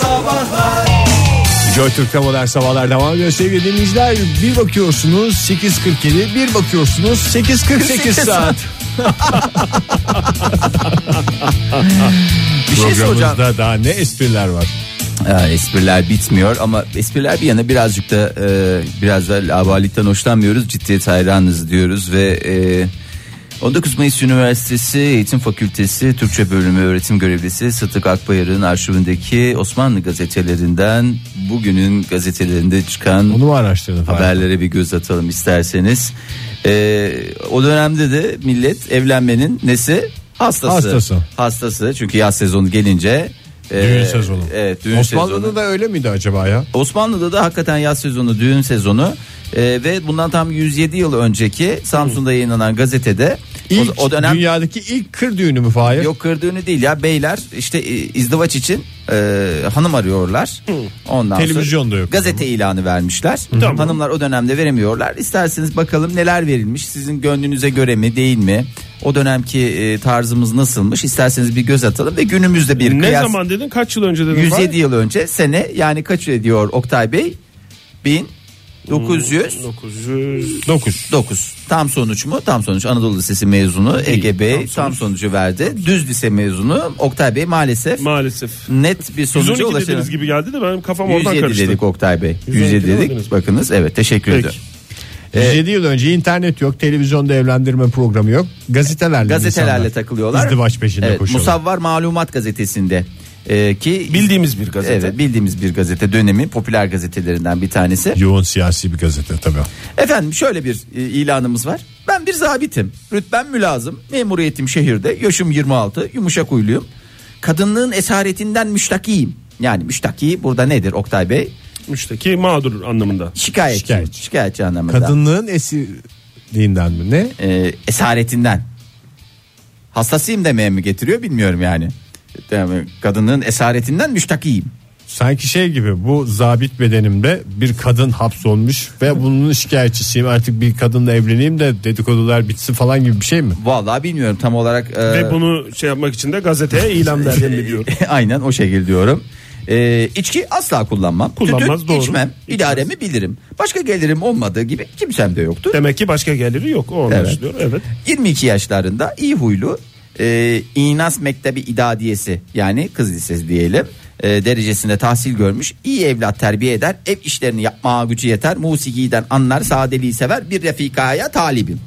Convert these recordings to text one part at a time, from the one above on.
Sabahlar Joy Türk'te modern sabahlar devam ediyor sevgili dinleyiciler. Bir bakıyorsunuz 8.47 bir bakıyorsunuz 8.48 saat. Bir şey soracağım. Programımızda daha ne espriler var. Ha, espriler bitmiyor ama espriler bir yana birazcık da e, biraz da labalikten hoşlanmıyoruz. Ciddiyet hayranız diyoruz ve e, 19 Mayıs Üniversitesi Eğitim Fakültesi Türkçe Bölümü öğretim görevlisi Sıtık Akbayar'ın arşivindeki Osmanlı gazetelerinden bugünün gazetelerinde çıkan Onu? Fahir? haberlere bir göz atalım isterseniz. E, o dönemde de millet evlenmenin nesi? Hastası. Hastası. Hastası. Çünkü yaz sezonu gelince Düğün sezonu. Evet, düğün Osmanlı'da sezonu. da öyle miydi acaba ya? Osmanlı'da da hakikaten yaz sezonu, düğün sezonu Ee, ve bundan tam 107 yıl önceki Samsun'da yayınlanan gazetede İlk, o, o dönem dünyadaki ilk kır düğünü mü Fahir? yok kır düğünü değil ya beyler işte e, izdivaç için e, hanım arıyorlar. Ondan Televizyonda sonra yok. Gazete ilanı vermişler. Hanımlar o dönemde veremiyorlar. İsterseniz bakalım neler verilmiş. Sizin gönlünüze göre mi değil mi? O dönemki e, tarzımız nasılmış? İsterseniz bir göz atalım ve günümüzde bir Ne kıyas. zaman dedin? Kaç yıl önce dedin? 107 yıl önce sene yani kaç ediyor Oktay Bey? 1909. 900 9. Tam sonuç mu? Tam sonuç. Anadolu Lisesi mezunu Ege Bey tam, sonucu verdi. Düz lise mezunu Oktay Bey maalesef maalesef. net bir sonuca 112 ulaşamadı. dediğiniz gibi geldi de benim kafam oradan 107 karıştı. dedik Oktay Bey. 112 107 demediniz dedik. Bakınız evet teşekkür Peki. ediyorum. 107 yıl önce internet yok, televizyonda evlendirme programı yok. Gazetelerle Gazetelerle insanlar takılıyorlar. İzdivaç peşinde evet, koşuyorlar. Musavvar Malumat gazetesinde e, ki Bildiğimiz bir gazete. Evet, bildiğimiz bir gazete dönemi popüler gazetelerinden bir tanesi. Yoğun siyasi bir gazete tabii. Efendim şöyle bir e, ilanımız var. Ben bir zabitim. Rütbem mülazım. Memuriyetim şehirde. Yaşım 26. Yumuşak huyluyum. Kadınlığın esaretinden müştakiyim. Yani müştaki burada nedir Oktay Bey? Müşteki mağdur anlamında. Şikayetçi. Şikayetçi. Şikayetçi anlamında. Kadınlığın esirliğinden mi ne? E, esaretinden. Hastasıyım demeye mi getiriyor bilmiyorum yani. Yani kadınlığın esaretinden müştakiyim. Sanki şey gibi bu zabit bedenimde bir kadın hapsolmuş ve bunun şikayetçisiyim artık bir kadınla evleneyim de dedikodular bitsin falan gibi bir şey mi? Vallahi bilmiyorum tam olarak. e, Ve bunu şey yapmak için de gazeteye ilan verdim mi diyor. Aynen o şekilde diyorum. Ee, içki asla kullanmam. Kullanmaz, Tütün doğru. içmem. İdaremi bilirim. Başka gelirim olmadığı gibi kimsem de yoktur. Demek ki başka geliri yok o anlaşılıyor. Evet. 22 yaşlarında iyi huylu e, İnas Mektebi İdadiyesi yani kız lisesi diyelim e, derecesinde tahsil görmüş iyi evlat terbiye eder ev işlerini yapmaya gücü yeter musikiden anlar sadeliği sever bir refikaya talibim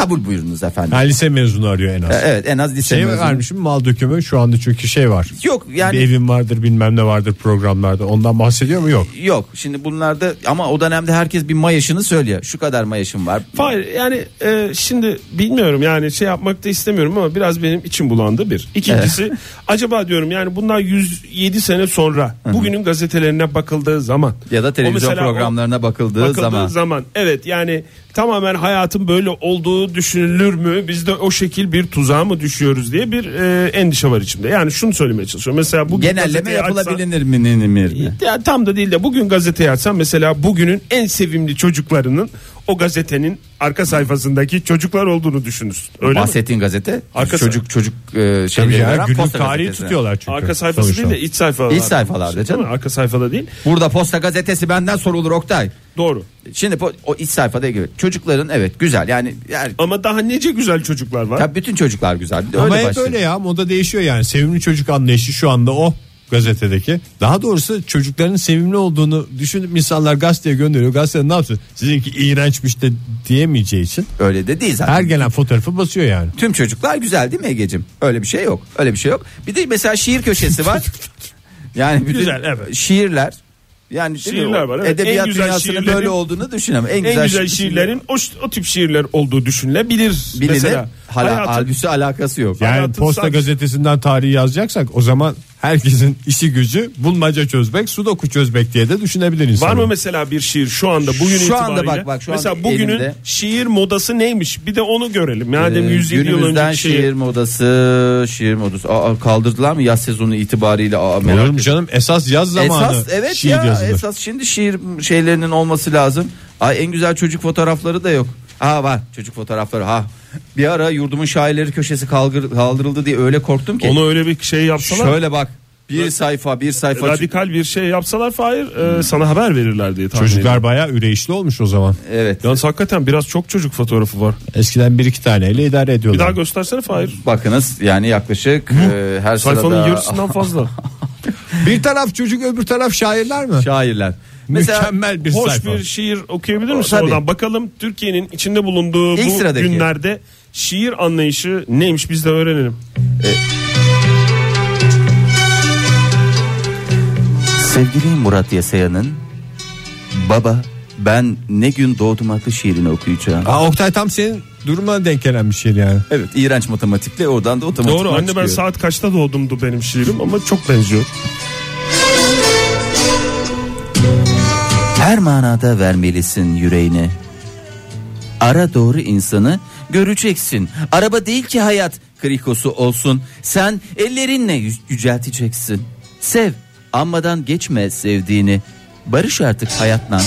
kabul buyurunuz efendim Ha, lise mezunu arıyor en az. E, evet en az lise Şey mezunu. vermişim mal dökümü şu anda çünkü şey var. yok yani Bir evim vardır bilmem ne vardır programlarda ondan bahsediyor mu yok. Yok şimdi bunlarda ama o dönemde herkes bir mayışını söylüyor. Şu kadar mayışım var. Hayır yani e, şimdi bilmiyorum yani şey yapmak da istemiyorum ama biraz benim içim bulandı bir. İkincisi acaba diyorum yani bundan 107 sene sonra bugünün gazetelerine bakıldığı zaman Ya da o televizyon mesela o- programlarına bakıldığı, bakıldığı zaman. evet yani tamamen hayatın böyle olduğu düşünülür mü biz de o şekil bir tuzağa mı düşüyoruz diye bir e, endişe var içimde. Yani şunu söylemeye çalışıyorum mesela bugün Genelleme yapılabilir mi? mi, mi? ya tam da değil de bugün gazeteyi açsam mesela bugünün en sevimli çocuklarının o gazetenin arka sayfasındaki çocuklar olduğunu düşünürsün. Öyle mi? Bahsettiğin gazete Arka çocuk çocuk e, şeyleri veren günlük posta tarihi tutuyorlar çünkü. Arka sayfası sonuçta. değil de iç sayfalarda. İç sayfalarda canım. Değil mi? Arka sayfada değil. Burada posta gazetesi benden sorulur Oktay. Doğru. Şimdi o iç sayfada gibi çocukların evet güzel yani, yani Ama daha nece güzel çocuklar var. tabii bütün çocuklar güzel. De Ama öyle hep başlıyor. öyle ya moda değişiyor yani sevimli çocuk anlayışı şu anda o gazetedeki. Daha doğrusu çocukların sevimli olduğunu düşünüp insanlar gazeteye gönderiyor. Gazete ne yapsın? Sizinki iğrençmiş de diyemeyeceği için Öyle de değil zaten. her gelen fotoğrafı basıyor yani. Tüm çocuklar güzel değil mi Ege'cim? Öyle bir şey yok. Öyle bir şey yok. Bir de mesela şiir köşesi var. Yani bütün Güzel, evet. şiirler. Yani? Şiirler var, evet. Edebiyat En güzel dünyasının şiirlerin- böyle olduğunu düşünemem. En, En güzel, güzel şi- şiirlerin o, o tip şiirler olduğu düşünülebilir. bilinir. Mesela Hala, hayatın- halbuki alakası yok. Yani Hayatın posta sanki- gazetesinden tarihi yazacaksak o zaman herkesin işi gücü bulmaca çözmek, sudoku çözmek diye de düşünebilir insan. Var mı mesela bir şiir şu anda bugün Şu anda itibariyle? bak, bak, şu mesela anda bugünün elimde. şiir modası neymiş? Bir de onu görelim. Yani Ee, 107 yıl önceki şiir şiir. modası, şiir modası. Aa, kaldırdılar mı yaz sezonu itibariyle? Aa, merak Olur mu canım esas yaz zamanı Esas evet şiir ya yazılır. esas şimdi şiir şeylerinin olması lazım. Ay en güzel çocuk fotoğrafları da yok. Ha var çocuk fotoğrafları ha. Bir ara yurdumun şairleri köşesi kalgır- kaldırıldı diye öyle korktum ki. Onu öyle bir şey yapsalar. Şöyle bak Bir sayfa bir sayfa. radikal bir şey yapsalar Fahir e, sana haber verirler diye tahmin Çocuklar ediyorum. bayağı üreyişli olmuş o zaman. Evet. Yalnız hakikaten biraz çok çocuk fotoğrafı var. Eskiden bir iki taneyle idare Bir ediyorlar. daha göstersene Fahir. Bakınız yani yaklaşık e, her Sayfanın sırada yarısından fazla. bir taraf çocuk öbür taraf şairler mi? şairler. Mesela Mükemmel bir Hoş sayfa. bir şiir okuyabilir misin Tabii. oradan? Bakalım Türkiye'nin içinde bulunduğu İlk bu sıradaki. günlerde şiir anlayışı neymiş biz de öğrenelim. sevgili Murat Yasayan'ın Baba ben ne gün doğdum adlı şiirini okuyacağım. Aa, Oktay tam senin durumuna denk gelen bir şey yani. Evet iğrenç matematikle oradan da otomatik Doğru anne ben saat kaçta doğdumdu benim şiirim ama çok benziyor. Manada vermelisin yüreğine. Ara doğru insanı göreceksin. Araba değil ki hayat krikosu olsun. Sen ellerinle yü- yücelteceksin. Sev anmadan geçme sevdiğini. Barış artık hayatla.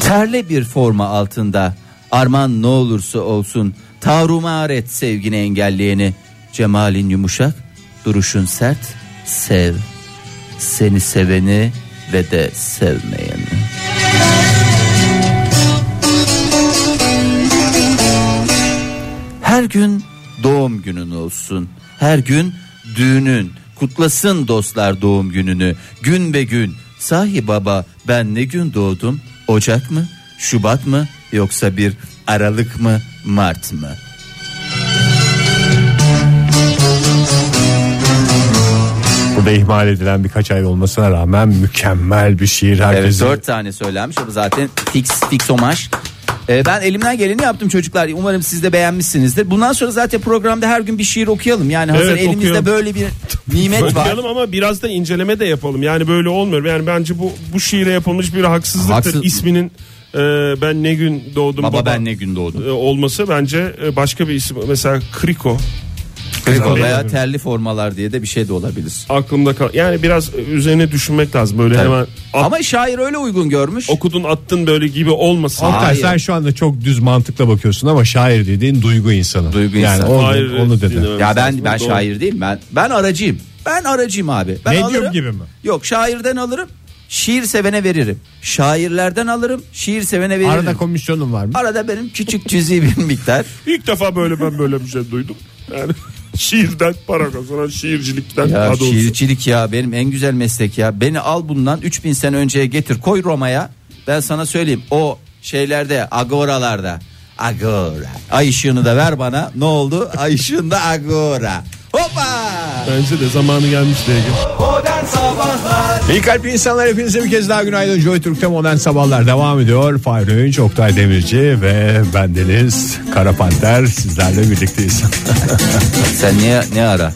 Terle bir forma altında. Arman ne olursa olsun. Tavrumar et sevgini engelleyeni. Cemalin yumuşak, duruşun sert. Sev seni seveni ve de sevmeyeni. Her gün doğum günün olsun. Her gün düğünün. Kutlasın dostlar doğum gününü. Gün be gün. Sahi baba ben ne gün doğdum? Ocak mı? Şubat mı? Yoksa bir Aralık mı? Mart mı? Burada ihmal edilen birkaç ay olmasına rağmen mükemmel bir şiir. Evet Herkesin dört tane söylenmiş ama zaten fix fix omaj. Ee, ben elimden geleni yaptım çocuklar. Umarım siz de beğenmişsinizdir. Bundan sonra zaten programda her gün bir şiir okuyalım. Yani hazır Evet, elimizde okuyalım. böyle bir nimet var. Okuyalım ama biraz da inceleme de yapalım. Yani böyle olmuyor. Yani bence bu bu şiire yapılmış bir haksızlıktır. Haksız- İsminin e, ben ne gün doğdum Baba, baba, ben ne gün doğdum. e, olması bence e, başka bir isim. Mesela Kriko Kriko Güzel. veya terli formalar diye de bir şey de olabilir. aklımda kal. Yani biraz üzerine düşünmek lazım. Böyle hemen at- Ama şair öyle uygun görmüş. okudun attın böyle gibi olmasın. Oktay Hayır. sen şu anda çok düz mantıkla bakıyorsun ama şair dediğin duygu insanı. Duygu yani insanı. Onu, Hayır, onu dedi. dinlememiz Ya ben lazım. ben Doğru. şair değilim. Ben ben aracıyım. Ben aracıyım abi. Ben Medyum alırım. gibi mi? Yok şairden alırım. Şiir sevene veririm. Şairlerden alırım. Şiir sevene veririm. Arada komisyonun var mı? Arada benim küçük cüzi bir miktar. İlk defa böyle ben böyle bir şey duydum. Yani şiirden para kazanan şiircilikten Ya şiircilik ya benim en güzel meslek ya. Beni al bundan 3000 sene önceye getir koy Roma'ya. Ben sana söyleyeyim o şeylerde agoralarda. Agora. Ay ışığını da ver bana. Ne oldu? Ay ışığında agora. Hoppa! Bence de zamanı gelmiş diye. İyi kalpli insanlar hepinize bir kez daha günaydın. Joy Türk'te modern sabahlar devam ediyor. Fahri Öğünç, Oktay Demirci ve bendeniz Kara Panter sizlerle birlikteyiz. Sen niye ne ara?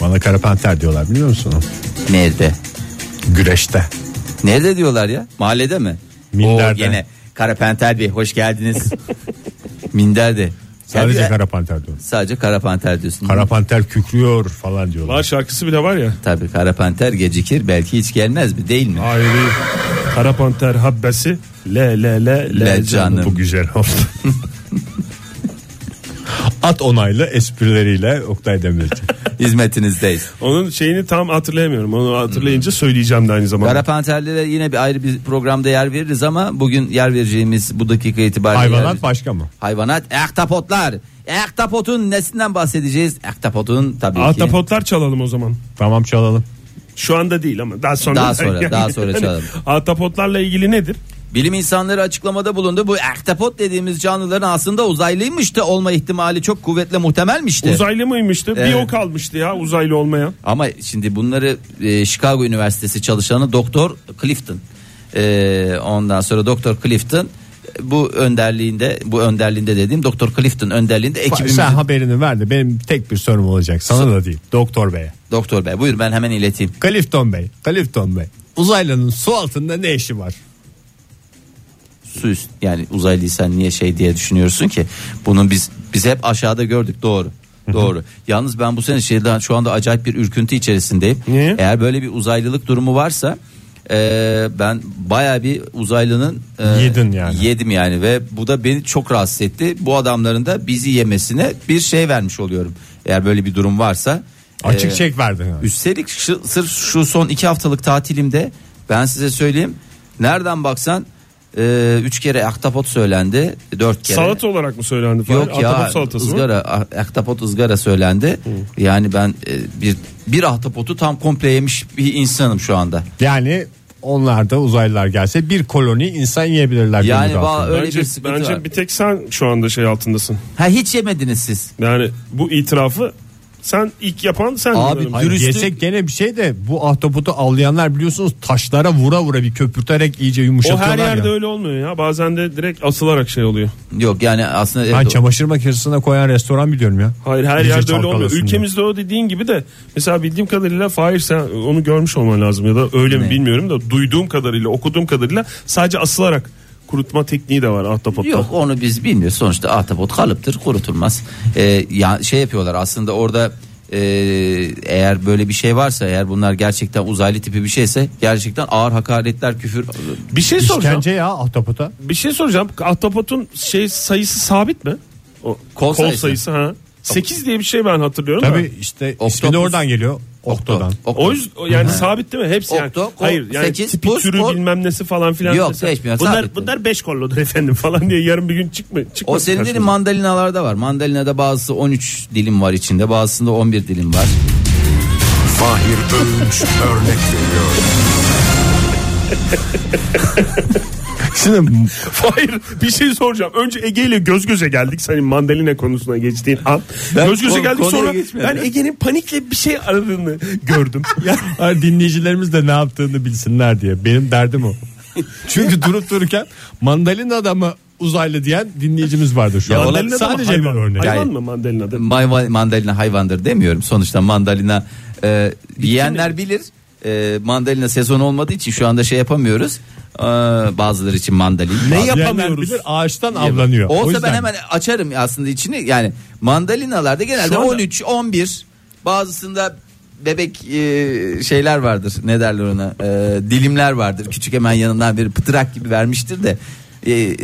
Bana Kara Panter diyorlar biliyor musun? Nerede? Güreşte. Nerede diyorlar ya? Mahallede mi? Minderde. Oo, gene Kara Panter Bey hoş geldiniz. Minderde. Sadece Ya, Kara Panter diyorlar. Sadece Kara Panter diyorsun. Kara Panter kükrüyor falan diyorlar. Var şarkısı bile var ya. Tabii Kara Panter gecikir belki hiç gelmez mi değil mi? Hayır. Kara Panter habbesi le le le le, Le canım. Bu güzel oldu. At onaylı esprileriyle Oktay Demirci. Hizmetinizdeyiz. Onun şeyini tam hatırlayamıyorum. Onu hatırlayınca söyleyeceğim de aynı zamanda. Kara panterlere yine bir ayrı bir programda yer veririz ama bugün yer vereceğimiz bu dakika itibariyle Hayvanat yer- başka mı? hayvanat ehtapotlar. Ehtapotun nesinden bahsedeceğiz? Ehtapotun tabii ki. Ahtapotlar çalalım o zaman. Tamam çalalım. Şu anda değil ama daha sonra. Daha sonra, daha sonra çalalım. Ahtapotlarla ilgili nedir? Bilim insanları açıklamada bulundu. Bu ehtapot dediğimiz canlıların aslında uzaylıymış da olma ihtimali çok kuvvetle muhtemelmişti. Uzaylı mıymıştı? Bir Evet. o kalmıştı ya uzaylı olmayan. Ama şimdi bunları e, Chicago Üniversitesi çalışanı Doktor Clifton. E, ondan sonra Doktor Clifton bu önderliğinde bu önderliğinde dediğim Doktor Clifton önderliğinde ekibimiz Sen haberini ver de benim tek bir sorum olacak. Sana da değil. Doktor Bey'e. Doktor Bey buyur ben hemen ileteyim. Clifton Bey. Clifton Bey. Uzaylının su altında ne işi var? Su üst yani uzaylıysan niye şey diye düşünüyorsun ki? Bunun biz biz hep aşağıda gördük doğru. Doğru. Yalnız ben bu sene şeyden şu anda acayip bir ürküntü içerisindeyim. Niye? Eğer böyle bir uzaylılık durumu varsa e, ben baya bir uzaylının e, Yedin yani. Yedim yani ve bu da beni çok rahatsız etti. Bu adamların da bizi yemesine bir şey vermiş oluyorum. Eğer böyle bir durum varsa. Açık e, çek verdin. yani. Üstelik şu, sırf şu son iki haftalık tatilimde ben size söyleyeyim. Nereden baksan e, üç kere ahtapot söylendi. Dört kere. Salata olarak mı söylendi falan? Yok ya Ahtapot salatası mı? ızgara ah- ahtapot ızgara söylendi. Yani ben e, bir bir ahtapotu tam komple yemiş bir insanım şu anda. Yani onlar da uzaylılar gelse bir koloni insan yiyebilirler. Yani rahatlığıyla. öyle bence bir sıkıntı bence var. bir tek sen şu anda şey altındasın. Ha hiç yemediniz siz. Yani bu itirafı sen ilk yapan sen. Abi, Hayır, Dürüstlük- yesek gene bir şey de bu ahtapotu avlayanlar biliyorsunuz taşlara vura vura bir köpürterek iyice o yumuşatıyorlar her yerde ya. öyle olmuyor ya. Bazen de direkt asılarak şey oluyor. Yok yani aslında Ben evet, çamaşır makinesine koyan restoran biliyorum ya. Hayır her İyice yerde öyle olmuyor. Ülkemizde o dediğin gibi de mesela bildiğim kadarıyla Fahir sen onu görmüş olman lazım ya da öyle mi Ne? bilmiyorum da duyduğum kadarıyla okuduğum kadarıyla sadece asılarak kurutma tekniği de var ahtapotta. Yok onu biz bilmiyoruz. Sonuçta ahtapot kalıptır kurutulmaz. Ee, ya şey yapıyorlar aslında orada e, eğer böyle bir şey varsa eğer bunlar gerçekten uzaylı tipi bir şeyse gerçekten ağır hakaretler küfür Bir şey soracağım. İşkence ya ahtapota. Bir şey soracağım. Ahtapotun şey sayısı sabit mi? O, Kol sayısı. ha. 8 diye bir şey ben hatırlıyorum. Tabii da. işte Oktopus. ismi de oradan geliyor. Oktodan. Okto. O yüzden yani sabit değil mi? Hepsi yani. Okto, kol, Hayır yani sekiz, tipi pus, türü kol. bilmem nesi falan filan. Yok, Mesela seçmiyor, Bunlar sabit. bunlar 5 kolludur efendim falan diye yarın bir gün çıkma çıkma. O senin dediğin mandalinalarda var. Mandalinada bazısı 13 dilim var içinde, bazısında 11 dilim var. Fahir Öğünç örnek veriyor. Şimdi Hayır bir şey soracağım. Önce Ege ile göz göze geldik. Senin mandalina konusuna geçtiğin an. Ben göz göze konu- geldik konuya sonra geçmedim. ben Ege'nin panikle bir şey aradığını gördüm. ya Hayır, dinleyicilerimiz de ne yaptığını bilsinler diye. Benim derdim o. Çünkü durup dururken mandalina adamı uzaylı diyen dinleyicimiz vardı şu Ya an. mandalina da mı Sadece bir hayvan? örnek. Hayvan mı mandalina da? May- mandalina hayvandır demiyorum. Sonuçta mandalina e, yiyenler bilir. E, mandalina sezon olmadığı için şu anda şey yapamıyoruz. E, bazıları için mandalina. Ne yapamıyoruz? bilir ağaçtan avlanıyor. O Olsa yüzden- ben hemen açarım aslında içini. Yani mandalinalarda genelde anda- 13, 11 bazısında bebek e, şeyler vardır. Ne derler ona? E, dilimler vardır. Küçük hemen yanından bir pıtırak gibi vermiştir de. E, e,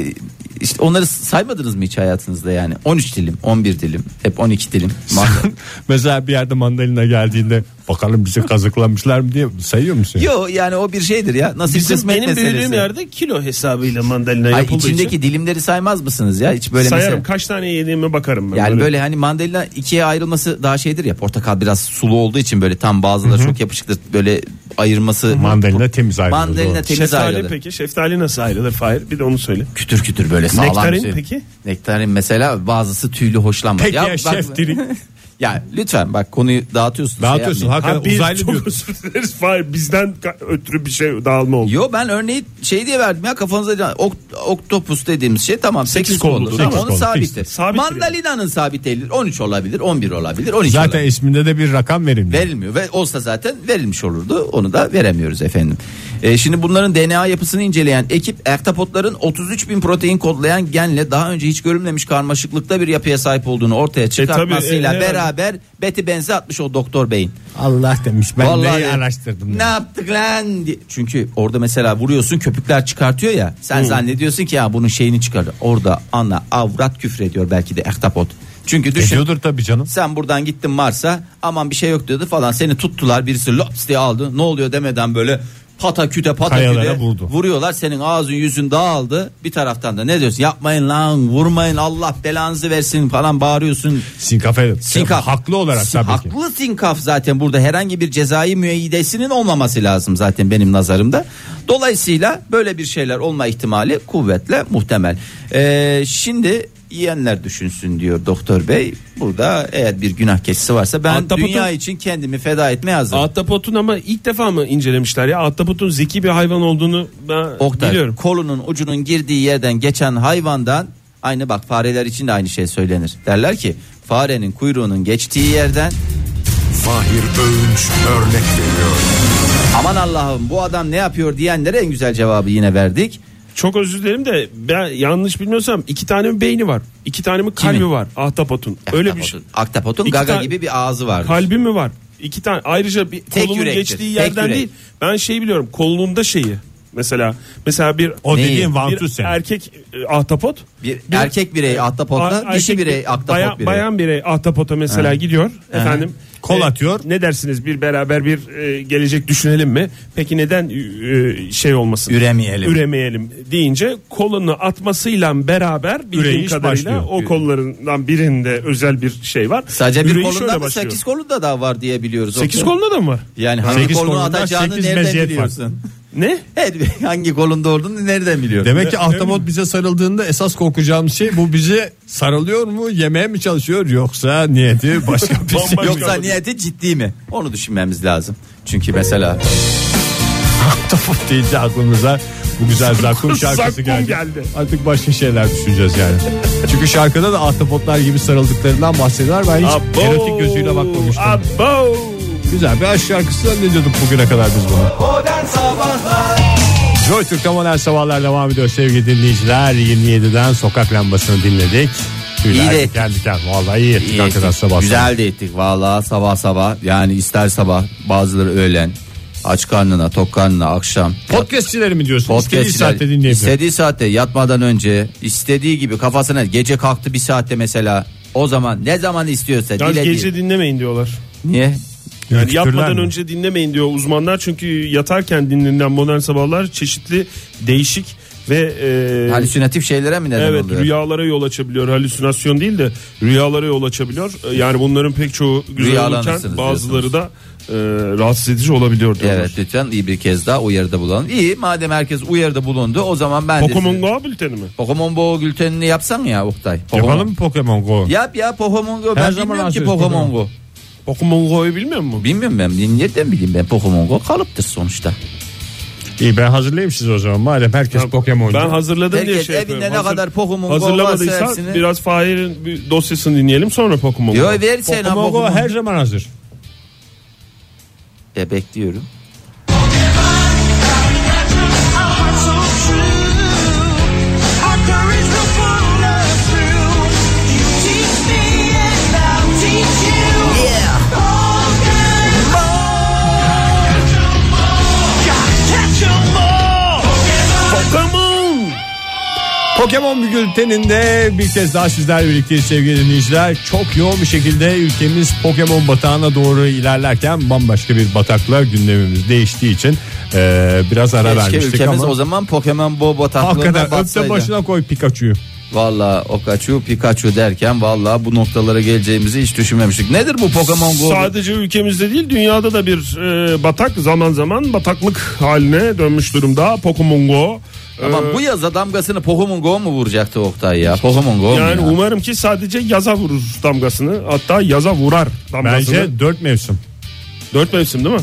işte onları saymadınız mı hiç hayatınızda yani? 13 dilim, 11 dilim, hep 12 dilim. Mesela bir yerde mandalina geldiğinde bakalım bizi kazıklamışlar mı diye sayıyor musun? Yo yani o bir şeydir ya. Nasıl Bizim benim meselesi. büyüdüğüm yerde kilo hesabıyla mandalina Ay, yapıldığı içindeki için dilimleri saymaz mısınız ya? Hiç böyle sayarım. mesela. Kaç tane yediğime bakarım ben. Yani böyle hani mandalina ikiye ayrılması daha şeydir ya portakal biraz sulu olduğu için böyle tam bazıları çok yapışıktır böyle ayırması Mandalina temiz ayrılır. mandalina doğru. temiz Şeftali ayrılır. peki şeftali nasıl ayrılır Fahir bir de onu söyle. Kütür kütür böyle sağlam Nektarin şey. peki? Nektarin mesela bazısı tüylü hoşlanmaz. Peki ya, bak- şeftali? ya lütfen bak konuyu dağıtıyorsun. Dağıtıyorsun Şey hakikaten Ha, biz uzaylı çok diyordun. özür dileriz bizden ötürü bir şey dağılma oldu. Yo ben örneği şey diye verdim ya kafanıza ok, oktopus dediğimiz şey tamam 8 Sekiz kollu. kolludur. Tamam onun kollu, sabittir. Mandalina'nın sabit değildir. 13 olabilir, 11 olabilir, 12 Zaten olabilir. isminde de bir rakam verilmiyor. Verilmiyor ve olsa zaten verilmiş olurdu. Onu da veremiyoruz efendim. Ee, şimdi bunların DNA yapısını inceleyen ekip ektapotların 33 bin protein kodlayan genle daha önce hiç görülmemiş karmaşıklıkta bir yapıya sahip olduğunu ortaya çıkartmasıyla e, herhalde. beraber beti benzi atmış o doktor beyin. Allah demiş ben Vallahi neyi araştırdım. Ne yaptık lan diye. Çünkü orada mesela vuruyorsun köpükler çıkartıyor ya. Sen zannediyorsun ki ya bunun şeyini çıkardı. Orada ana avrat küfrediyor belki de ektapot. Çünkü düşün Ediyordur tabii canım. sen buradan gittin Mars'a aman bir şey yok diyordu falan seni tuttular birisi lops diye aldı ne oluyor demeden böyle pata küte pata Kayalara küte vurdu. vuruyorlar senin ağzın yüzün dağıldı bir taraftan da ne diyorsun yapmayın lan vurmayın Allah belanızı versin falan bağırıyorsun Sinkafe. Sinkaf. Haklı olarak tabii ki. Haklı sinkaf zaten burada herhangi bir cezai müeyyidesinin olmaması lazım zaten benim nazarımda. Dolayısıyla böyle bir şeyler olma ihtimali kuvvetle muhtemel. Ee, şimdi yiyenler düşünsün diyor doktor bey. Burada eğer bir günah keçisi varsa ben Ahtapotun- dünya için kendimi feda etmeye hazırım. Ahtapotun ama ilk defa mı incelemişler ya? Ahtapotun zeki bir hayvan olduğunu ben Oktay, biliyorum. kolunun ucunun girdiği yerden geçen hayvandan aynı bak fareler için de aynı şey söylenir. Derler ki farenin kuyruğunun geçtiği yerden Fahir Öğünç örnek veriyor. Aman Allah'ım bu adam ne yapıyor diyenlere en güzel cevabı yine verdik. Çok özür dilerim de ben yanlış bilmiyorsam iki tane mi beyni var? iki tane mi kalbi Kimin? var Ahtapotun? Öyle bir şey. Ahtapotun- Ahtapotun İki gaga tane- gibi bir ağzı var. Kalbi mi var? İki tane ayrıca bir Tek kolunun yürektir, geçtiği tek yerden yürek. değil. Ben şey biliyorum kolunda şeyi. Mesela mesela bir O Neyi? dediğin bir vantuz senin. erkek e, ahtapot Bir, erkek birey ahtapotla, a- dişi erkek- birey ahtapot bayan, birey. bayan birey ahtapota mesela gidiyor efendim Kol e, atıyor. ne dersiniz bir beraber bir e, gelecek düşünelim mi peki neden e, şey olmasın Üremeyelim. üremeyelim deyince kolunu atmasıyla beraber bildiğim Üreyiş kadarıyla başlıyor. o kollarından birinde özel bir şey var Sadece bir Üreyiş kolunda mı başlıyor. sekiz kolunda da var diye biliyoruz. Sekiz Oktay. kolunda da mı var Yani hangi Sekiz kolunu kolundan atacağını sekiz nereden meziyet var. biliyorsun? ne Her hangi kolunda olduğunu nereden biliyorsun? Demek ki ahtapot bize sarıldığında esas korkacağımız şey bu bize sarılıyor mu yemeye mi çalışıyor yoksa niyeti başka bir şey. Bambaşka. Yoksa niyeti ciddi mi? Onu düşünmemiz lazım. Çünkü mesela Ahtapot deyince aklımıza bu güzel zakkum şarkısı Zakkum geldi. geldi. Artık başka şeyler düşüneceğiz yani. Çünkü şarkıda da ahtapotlar gibi sarıldıklarından bahsediyorlar. Ben hiç Abo, erotik gözüyle bakmamıştım. abo. Güzel bir aşk şarkısı zannediyorduk bugüne kadar biz bunu. Joy Türk'te modern sabahlar devam ediyor sevgili dinleyiciler. 27'den sokak lambasını dinledik. Tüyler İyi de ettik. diken diken. Vallahi iyi ettik iyi hakikaten ettik. sabah güzel de ettik vallahi sabah sabah. Yani ister sabah bazıları öğlen aç karnına tok karnına akşam. Podcastçileri mi diyorsun? İstediği Podcastçiler saatte dinleyebilir. istediği saatte yatmadan önce istediği gibi kafasına gece kalktı bir saatte mesela o zaman ne zaman istiyorsa dilediği. gece dinlemeyin diyorlar. Niye? Yani yatmadan mi? önce dinlemeyin diyor uzmanlar. Çünkü yatarken dinlenen modern sabahlar çeşitli değişik ve e, Halüsinatif şeylere mi neden evet oluyor? rüyalara yol açabiliyor. Halüsinasyon değil de rüyalara yol açabiliyor. E, Yani bunların pek çoğu güzel olurken bazıları da e, rahatsız edici olabiliyor diyorlar. Evet lütfen iyi bir kez daha uyarıda bulunalım. İyi madem herkes uyarıda bulundu o zaman ben Pokemon de... Go bülteni mi? Pokemon Go gültenini yapsan ya Oktay. Pokemon- Yapalım mı Pokemon Go? Yap ya Pokemon Go. Her Ben zaman bilmiyorum ki Pokemon. Go. Pokemon Go'yu bilmiyor musun? Bilmiyorum ben. Nereden bileyim ben Pokemon Go kalıptır sonuçta. İyi ben hazırlayayım sizi o zaman. Madem herkes Pokemon'cu. Ben hazırladım diye Herkes şey evinde yapıyorum. ne Hazır- kadar Pokemon Go varsa Hazırlamadıysan hepsini. biraz Fahir'in bir dosyasını dinleyelim sonra Pokemon Go. Yo ver sen ha Pokemon Go Pokemon. her zaman hazır. E, bekliyorum. Pokemon bülteninde bir kez daha sizlerle birlikteyiz sevgili dinleyiciler. Çok yoğun bir şekilde ülkemiz Pokemon batağına doğru ilerlerken bambaşka bir batakla gündemimiz değiştiği için e, biraz ara Keşke vermiştik ülkemiz ama o zaman Pokemon Go bataklığına hakikaten öpte batsaydı. başına koy Pikachu'yu. Valla o Pikachu derken valla bu noktalara geleceğimizi hiç düşünmemiştik. Nedir bu Pokemon Go? Sadece ülkemizde değil dünyada da bir e, batak zaman zaman bataklık haline dönmüş durumda Pokemon Go. Ama Ee, bu yaza damgasını Pokemon Go mu vuracaktı Oktay ya? Pokemon Go mu yani ya? umarım ki sadece yaza vurur damgasını hatta yaza vurar damgasını. Bence dört mevsim. Dört mevsim değil mi?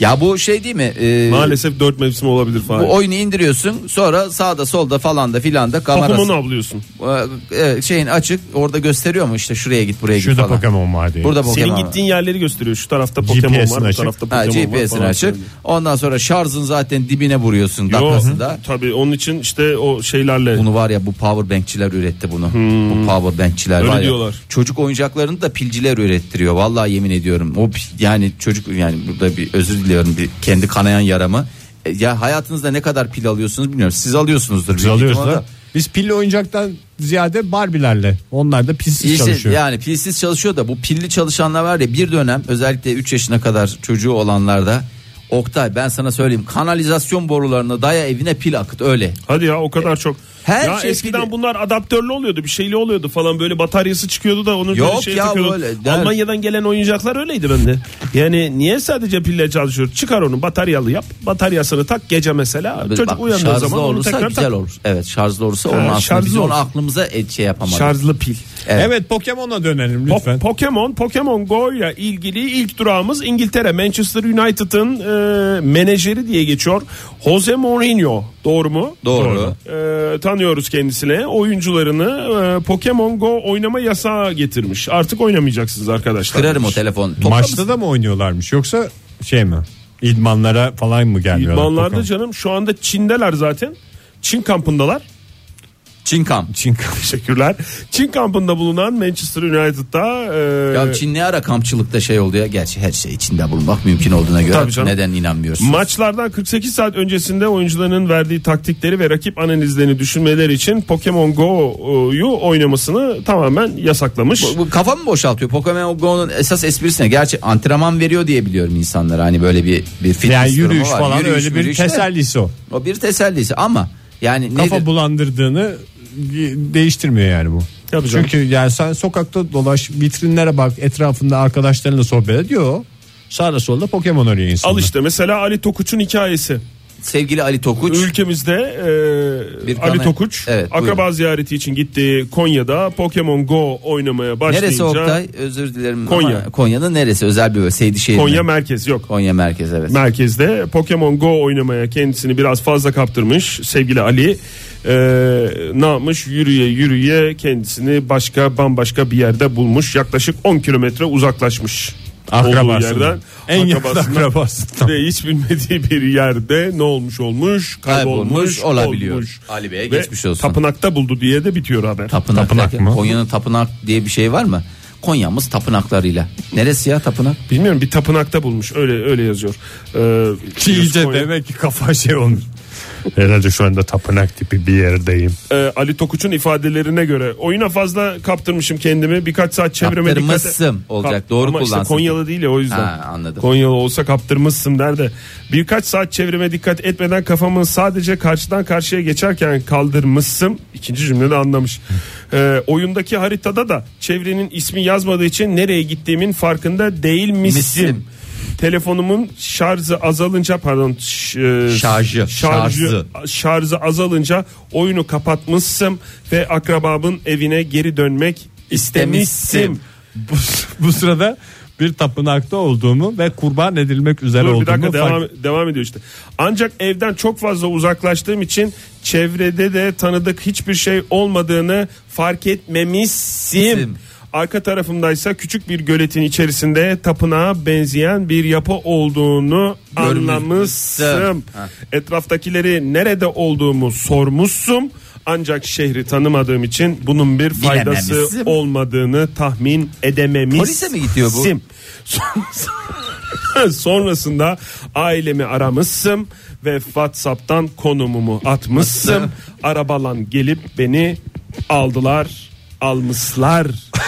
Ya bu şey değil mi? Ee, Maalesef dört mevsim olabilir falan. Bu oyunu indiriyorsun sonra sağda solda falan da filan da Pokemon'u kamerası avlıyorsun. Ee, şeyin açık orada gösteriyor mu işte şuraya git buraya git Şurada falan. Pokemon var diye. Burada Pokemon. Senin var. gittiğin yerleri gösteriyor. Şu tarafta Pokemon GPS'in var, bu açık. tarafta Ha, Pokemon var. GPS'ini falan açık. Ondan sonra şarjın zaten dibine vuruyorsun Yo, dakikası da. tabii onun için işte o şeylerle Bunu var ya bu power bankçiler üretti bunu. Bu power bankçiler Hmm. Öyle var ya. diyorlar. Çocuk oyuncaklarını da pilciler ürettiriyor. Vallahi yemin ediyorum. O yani çocuk yani burada bir özür diliyorum bir kendi kanayan yaramı. E, Ya hayatınızda ne kadar pil alıyorsunuz bilmiyorum. Siz alıyorsunuzdur. Biz büyük alıyoruz ihtimalle. da. Biz pilli oyuncaktan ziyade Barbie'lerle. Onlar da pilsiz İşte çalışıyor. yani pilsiz çalışıyor da bu pilli çalışanlar var ya bir dönem özellikle 3 yaşına kadar çocuğu olanlarda Oktay ben sana söyleyeyim kanalizasyon borularına daya evine pil akıt öyle. Hadi ya o kadar çok. Her ya şey eskiden pili. bunlar adaptörlü oluyordu bir şeyli oluyordu falan böyle bataryası çıkıyordu da onu Yok şeye ya, takıyordun. böyle der- Almanya'dan gelen oyuncaklar öyleydi bende. Yani niye sadece pille çalışıyor? Çıkar onu bataryalı yap. Bataryasını tak gece mesela. Çocuk Bak, uyandığı zaman onu olursa tekrar güzel tak. olur. Evet şarjlı olursa onun Ha, aslında şarjlı biz onu aklımıza et şey yapamadık. Şarjlı pil. Evet. Evet Pokemon'a dönelim Po- lütfen. Pokemon, Pokemon Go ile ilgili ilk durağımız İngiltere. Manchester United'ın e, menajeri diye geçiyor. Jose Mourinho. Doğru mu? Doğru. E, tanıyoruz kendisine. Oyuncularını e, Pokemon Go oynama yasağı getirmiş. Artık oynamayacaksınız arkadaşlar. Kırarım o telefon. Topla Maçta da mı oynuyorlarmış yoksa şey mi? İdmanlara falan mı gelmiyorlar? İdmanlarda Pokemon? canım şu anda Çin'deler zaten. Çin kampındalar. Çin kamp. Çin Teşekkürler. Çin kampında bulunan Manchester United'da e, Ya Çin ne ara kampçılıkta şey oldu ya? Gerçi her şey içinde bulunmak mümkün olduğuna göre Tabii canım. neden inanmıyorsun? Maçlardan 48 saat öncesinde oyuncuların verdiği taktikleri ve rakip analizlerini düşünmeleri için Pokemon Go'yu oynamasını tamamen yasaklamış. Bu, bu kafa mı boşaltıyor? Pokemon Go'nun esas esprisine ne? Gerçi antrenman veriyor diye biliyorum insanlar. Hani böyle bir bir fitness Yani yürüyüş var. falan Yürüyüş, öyle bir tesellisi o. O bir tesellisi ama yani Kafa nedir? bulandırdığını değiştirmiyor yani bu. Tabii canım. Çünkü yani sen sokakta dolaş vitrinlere bak etrafında arkadaşlarınla sohbet ediyor. Sağda solda Pokemon arıyor insanlar. Al işte mesela Ali Tokuç'un hikayesi. Sevgili Ali Tokuç Ülkemizde e, Bir Ali Tokuç Evet, akraba buyurun. ziyareti için gitti Konya'da Pokemon Go oynamaya başlayınca neresi Oktay? Özür dilerim Konya. ama Konya'nın neresi? Özel bir Seydişehir Konya mi? merkez yok. Konya merkez evet. Merkezde Pokemon Go oynamaya kendisini biraz fazla kaptırmış sevgili Ali. Ee, ne yapmış yürüye yürüye kendisini başka bambaşka bir yerde bulmuş yaklaşık 10 kilometre uzaklaşmış Akrabasından. yerden En yakın akrabasından akrabasından. ve hiç bilmediği bir yerde ne olmuş olmuş kaybolmuş, Kaybolmuş olabiliyor. olmuş. Ali Bey'e geçmiş olsun. tapınakta buldu diye de bitiyor haber Tapınak, Tapınak mı? Konya'nın tapınak diye bir şey var mı? Konya'mız tapınaklarıyla. Neresi ya tapınak? bilmiyorum bir tapınakta bulmuş öyle öyle yazıyor ee, İyice Konya- demek ki kafa şey olmuş. Herhalde şu anda tapınak tipi bir yerdeyim. Ee, Ali Tokuç'un ifadelerine göre oyuna fazla kaptırmışım kendimi birkaç saat çevreme dikkat olacak, doğru Ama işte kullansın. Konyalı değil ya o yüzden. Ha, anladım. Konyalı olsa kaptırmışsın der de birkaç saat çevreme dikkat etmeden kafamı sadece karşıdan karşıya geçerken kaldırmışsın. İkinci cümlede anlamış. Ee, oyundaki haritada da çevrenin ismi yazmadığı için nereye gittiğimin farkında değilmişsin. Misin. Telefonumun şarjı azalınca pardon ş- e, Şarjı, şarjı şarjı. azalınca oyunu kapatmışsın ve akrabamın evine geri dönmek istemişsin. İstemişsin. Bu, bu sırada bir tapınakta olduğumu ve kurban edilmek üzere Dur bir olduğumu dakika devam, fark- devam ediyor işte. Ancak evden çok fazla uzaklaştığım için çevrede de tanıdık hiçbir şey olmadığını fark etmemişsin. Arka tarafımdaysa küçük bir göletin içerisinde tapınağa benzeyen bir yapı olduğunu Görmüşsün. anlamışsın. Ha. Etraftakileri nerede olduğumu sormuşsun. Ancak şehri tanımadığım için bunun bir faydası Bilememişsin. olmadığını tahmin edememişsin. Polise mi gidiyor bu? Sim. Sonrasında ailemi aramışsın ve WhatsApp'tan konumumu atmışsın. Arabalan gelip beni aldılar almışlar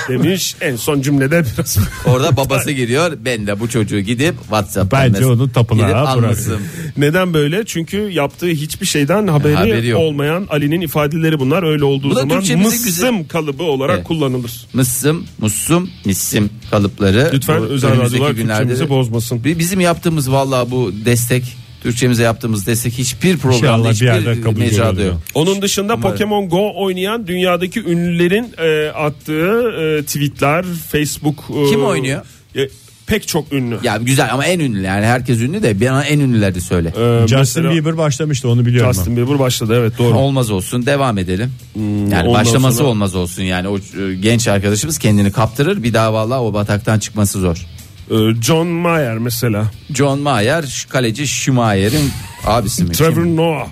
demiş en son cümlede biraz Orada babası giriyor. Ben de bu çocuğu gidip WhatsApp'tan Bence mes- onu tapınağa gidip bırak. almışım. neden böyle çünkü yaptığı hiçbir şeyden haberi, Haberi yok. olmayan Ali'nin ifadeleri bunlar öyle olduğu Bu da zaman Türkçemizin mıssım güzel- kalıbı olarak Evet. kullanılır Mıssım, mussum, missim kalıpları. lütfen bu özel önümüzdeki radyolar günlerde Türkçemizi bozmasın Bi- Bizim yaptığımız vallahi bu destek Türkçemize yaptığımız destek hiçbir programda İnşallah bir hiçbir yerde kabul mecrada yok. Onun dışında Ama- Pokemon Go oynayan dünyadaki ünlülerin e, attığı e, tweetler, Facebook e, Kim oynuyor? e, pek çok ünlü. Ya güzel ama en ünlü yani herkes ünlü de bana en ünlüleri söyle. E, Justin mesela Bieber başlamıştı onu biliyorum. Justin Bieber başladı evet doğru. Olmaz olsun devam edelim. yani Hmm, ondan başlaması sonra- olmaz olsun yani o e, genç arkadaşımız kendini kaptırır bir daha vallahi o bataktan çıkması zor. E, John Mayer mesela. John Mayer şu kaleci Schumacher'in abisi mi? Trevor Kim? Noah.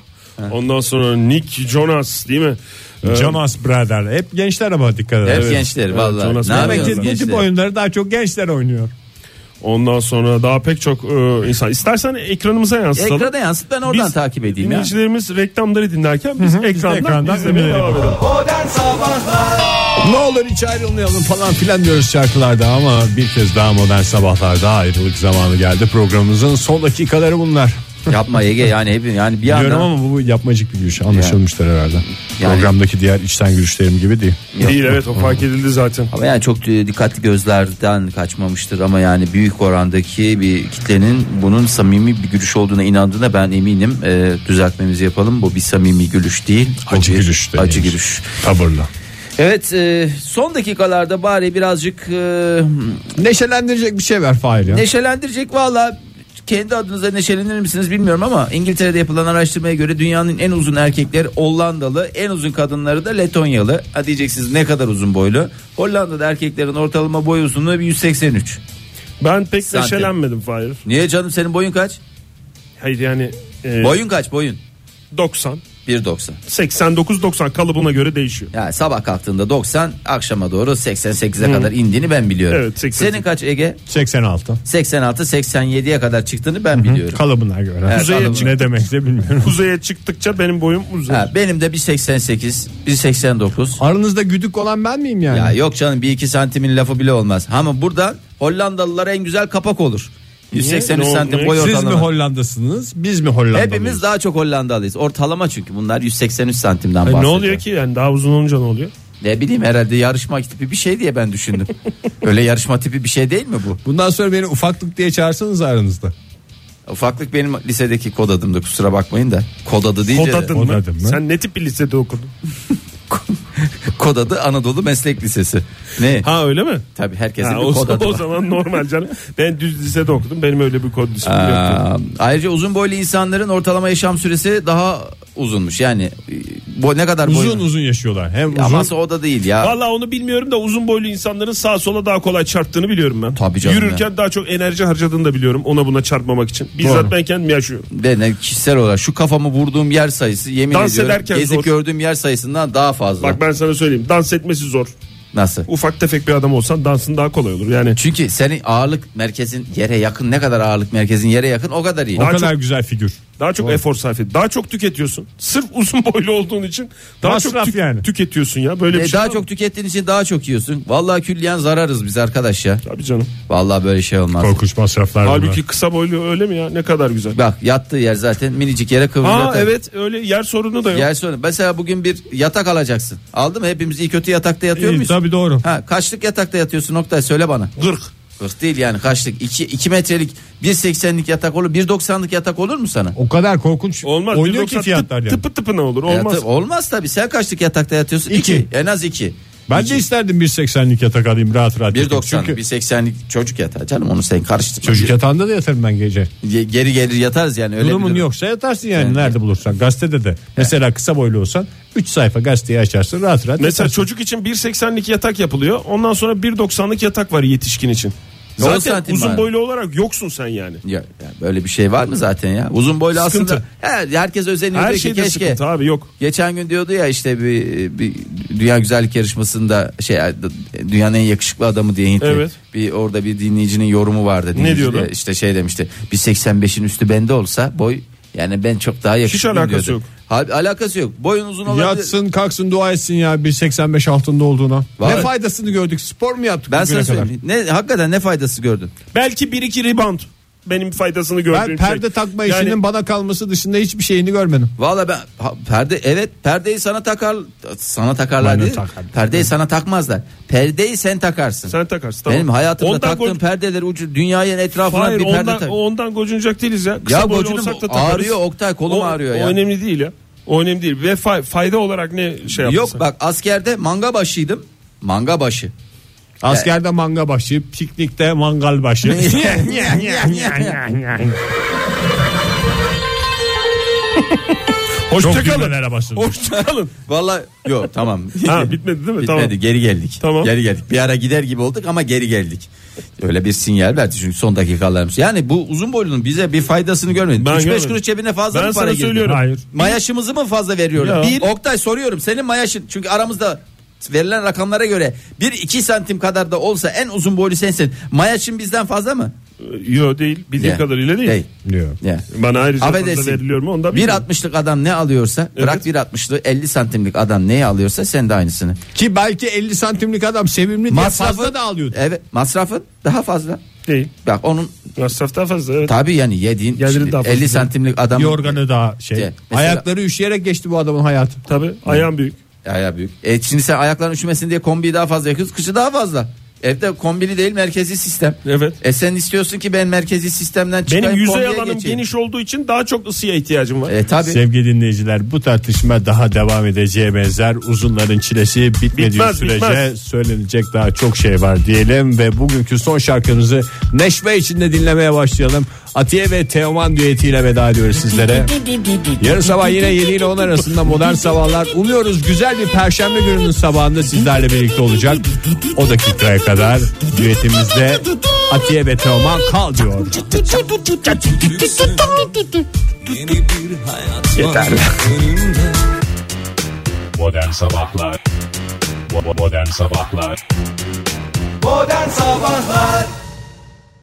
Ondan sonra Nick Jonas değil mi? E, ben. Jonas Brother. Hep gençler ama dikkat Hep edin. gençler Evet, vallahi. Jonas ne Mayer. Demek ki bu tip gençler? oyunları daha çok gençler oynuyor. Ondan sonra daha pek çok e, insan. İstersen ekranımıza yansıtalım. Ekrana yansıt ben oradan Biz- takip edeyim ya. Dinleyicilerimiz reklamları dinlerken biz ekrandan, ekrandan izlemeye devam edelim. Ne olur hiç ayrılmayalım falan filan diyoruz şarkılarda ama bir kez daha modern sabahlarda ayrılık zamanı geldi. Programımızın son dakikaları bunlar. Yapma Ege yani hep yani bir Biliyorum anda ama bu yapmacık bir gülüş anlaşılmıştır herhalde. Yani- Programdaki diğer içten gülüşlerim gibi değil. Değil evet o fark edildi zaten. ama yani çok e, dikkatli gözlerden kaçmamıştır ama yani büyük orandaki bir kitlenin bunun samimi bir gülüş olduğuna inandığına ben eminim. E, düzeltmemizi yapalım. Bu bir samimi gülüş değil. Bu Acı bir gülüş Acı deniyoruz. gülüş. Tavırla. Evet e, son dakikalarda bari birazcık e, Neşelendirecek bir şey ver Fahir ya. neşelendirecek valla kendi adınıza neşelenir misiniz bilmiyorum ama İngiltere'de yapılan araştırmaya göre dünyanın en uzun erkekleri Hollandalı, en uzun kadınları da Letonyalı. Ha diyeceksiniz ne kadar uzun boylu? Hollanda'da erkeklerin ortalama boy uzunluğu 183. Ben pek Santim. neşelenmedim Fahir. Niye canım senin boyun kaç? Hayır yani e, Boyun kaç boyun? 90. 1.90. 89-90 kalıbına göre değişiyor. Yani sabah kalktığında 90 akşama doğru 88'e kadar indiğini ben biliyorum. Evet, 88. Senin kaç Ege? 86. 86 87'ye kadar çıktığını ben biliyorum. Kalıbına göre. Evet, Kuzeye kalıbına. ne demek de bilmiyorum. Kuzeye çıktıkça benim boyum uzuyor. Ha, benim de bir 88, bir 89. Aranızda güdük olan ben miyim yani? Ya yok canım bir iki santimin lafı bile olmaz. Ama buradan Hollandalılara en güzel kapak olur. 183 Ne santim boy Siz mi. Hollandasınız biz mi Hollandalıyız? Hepimiz daha çok Hollandalıyız. Ortalama çünkü bunlar 183 santimden Ay, bahsediyor. ne oluyor ki yani daha uzun olunca ne oluyor? Ne bileyim herhalde yarışma tipi bir şey diye ben düşündüm. Öyle yarışma tipi bir şey değil mi bu? Bundan sonra beni ufaklık diye çağırsanız aranızda. Ufaklık benim lisedeki kod adımdı kusura bakmayın da. Kod adı deyince Kod adın mı? Sen ne tip bir lisede okudun? kod adı Anadolu Meslek Lisesi. Ne? Ha öyle mi? Tabii herkesin Ha, bir o, kod adı o var. zaman normal canım. Ben düz lisede okudum. Benim öyle bir kod ismim yoktu. Ayrıca uzun boylu insanların ortalama yaşam süresi daha uzunmuş. Yani e, bu ne kadar boylu? Uzun uzun yaşıyorlar. Hem uzun Ama o da değil ya. Vallahi onu bilmiyorum da uzun boylu insanların sağa sola daha kolay çarptığını biliyorum ben. Tabii canım Yürürken daha çok enerji harcadığını da biliyorum ona buna çarpmamak için. Bizzat Doğru. ben kendim yaşıyorum. De ne kişisel olarak şu kafamı vurduğum yer sayısı yemin Dans ediyorum ederken gezip zor. gördüğüm yer sayısından daha fazla. Bak ben sana söyleyeyim dans etmesi zor. Nasıl? Ufak tefek bir adam olsan dansın daha kolay olur. Yani Çünkü senin ağırlık merkezin yere yakın ne kadar ağırlık merkezin yere yakın o kadar iyi. o Daha kadar güzel figür. Daha çok efor sarf et. Daha çok tüketiyorsun. Sırf uzun boylu olduğun için daha Masraf çok tük- yani. tüketiyorsun ya. Böyle bir E, şey daha var çok mı? tükettiğin için daha çok yiyorsun. Vallahi külliyen zararız biz arkadaş ya. Tabii canım. Vallahi böyle şey olmaz. Korkunç masraflar bunlar. Halbuki kısa boylu öyle mi ya? Ne kadar güzel. Bak yattığı yer zaten minicik yere kıvrılıyor. Ha evet öyle yer sorunu da yok. Yer sonra mesela bugün bir yatak alacaksın. Aldı mı? Hepimiz iyi kötü yatakta yatıyor İyi, muyuz? tabii doğru. Ha kaçlık yatakta yatıyorsun Oktay söyle bana. 40. 40 değil yani kaçlık? 2 2 metrelik 1.80'lik yatak olur. 1.90'lık yatak olur mu sana? O kadar korkunç Olmaz. oynuyor 1.90 ki fiyatlar tıp, yani. Tıpı tıpına olur. Olmaz. Yatı- olmaz tabii. Sen kaçlık yatakta yatıyorsun? İki. 2. En az 2. Ben de isterdim 1.80'lik yatak alayım rahat rahat. yatayım. 1.90 Çünkü 1.80'lik çocuk yatağı canım onu sen karıştırma. çocuk yatağında da yatarım ben gece. Ge- Geri geri yatarız yani öyle Durumun bir durum. yoksa yatarsın yani Evet. nerede bulursan. Gazetede de. Mesela kısa boylu olsan 3 sayfa gazeteyi açarsın rahat rahat Mesela yatarsın. çocuk için 1.80'lik yatak yapılıyor. Ondan sonra 1.90'lık yatak var yetişkin için. Ne Zaten santim uzun var? boylu olarak yoksun sen yani. Ya, ya böyle bir şey var mı zaten ya? Uzun boylu Sıkıntı. aslında he, herkes özeniyor Her ki keşke. sıkıntı abi yok. Geçen gün diyordu ya işte bir, bir dünya güzellik yarışmasında şey dünyanın en yakışıklı adamı diye Hintli. Evet. Bir orada bir dinleyicinin yorumu vardı. Dinleyici diyordu? de İşte şey demişti. Bir 85'in üstü bende olsa boy yani ben çok daha yakışıklıyım alakası diyordu. yok. Hal- alakası yok. Boyun uzun olabilir. Yatsın kalksın dua etsin ya 1.85 altında olduğuna. Vallahi- Ne faydasını gördük spor mu yaptık Ben bugüne sana kadar? söyleyeyim. Ne hakikaten ne faydası gördün? Belki 1-2 rebound. Benim faydasını gördüğüm Ben perde şey. takma Yani işinin bana kalması dışında hiçbir şeyini görmedim. Valla ben ha, perde evet perdeyi sana takar sana takarlar Bana değil. takar. Perdeyi sana takmazlar. Perdeyi sen takarsın. sen takarsın. Tamam. Benim hayatımda Ondan taktığım go- perdeler ucu dünyayın etrafına Hayır bir perde ondan, tak. ondan gocunacak değiliz ya. Kısa Ya gocunum olsak da takarız. ağrıyor Oktay kolum o, ağrıyor o ya. önemli değil ya. O önemli değil. Ve fa- fayda olarak ne şey yaptın Yok sen? bak askerde manga başıydım. Manga başı. Askerde manga başı, piknikte mangal başı. Hoşçakalın. Hoşçakalın. Valla yok tamam. Ha, bitmedi değil mi? Bitmedi Tamam. geri geldik. Tamam. Geri geldik. Bir ara gider gibi olduk ama geri geldik. Öyle bir sinyal verdi çünkü son dakikalarımız. Yani bu uzun boylunun bize bir faydasını görmedim. Ben 3-5 görmedim. kuruş cebine fazla Ben mı para sana girdi? söylüyorum. Hayır. Mayaşımızı mı fazla veriyorlar? Bir, Oktay soruyorum senin mayaşın çünkü aramızda verilen rakamlara göre 1-2 santim kadar da olsa en uzun boylu sensin. Mayaşın bizden fazla mı? Yok değil. Bildiğim Ya. kadarıyla değil. Değil. Diyor. Ya. Bana ayrıca fazla Affedersin. veriliyor mu bilmiyorum. 1.60'lık adam ne alıyorsa bırak 1.60'lık 50 santimlik adam neyi alıyorsa sen de aynısını. Ki belki 50 santimlik adam sevimli diye fazla da alıyordu. Evet masrafın daha fazla. Değil. Bak onun Masraf daha fazla evet. tabi yani yediğin Geliri şimdi daha fazla. 50 santimlik adam. Yorganı daha şey. Mesela- Ayakları üşüyerek geçti bu adamın hayatı. Tabii ayağım büyük. Ayağı büyük. E şimdi sen ayakların üşümesin diye kombiyi daha fazla yakıyorsun. Kışı daha fazla. Evde kombili değil merkezi sistem. Evet. E sen istiyorsun ki ben merkezi sistemden çıkayım Benim yüzey alanım geçeyim. geniş olduğu için daha çok ısıya ihtiyacım var. E tabi. Sevgili dinleyiciler bu tartışma daha devam edeceğe benzer. Uzunların çilesi bitmediği Bitmez, sürece bitmez. söylenecek daha çok şey var diyelim. Ve bugünkü son şarkımızı neşve içinde dinlemeye başlayalım. Atiye ve Teoman düetiyle veda ediyoruz sizlere. Yarın sabah yine 7 ile 10 arasında modern sabahlar. Umuyoruz güzel bir perşembe gününün sabahında sizlerle birlikte olacak. O dakikaya kadar düetimizde Atiye ve Teoman kal diyor. Yeterli. Modern Sabahlar Modern Sabahlar Modern Sabahlar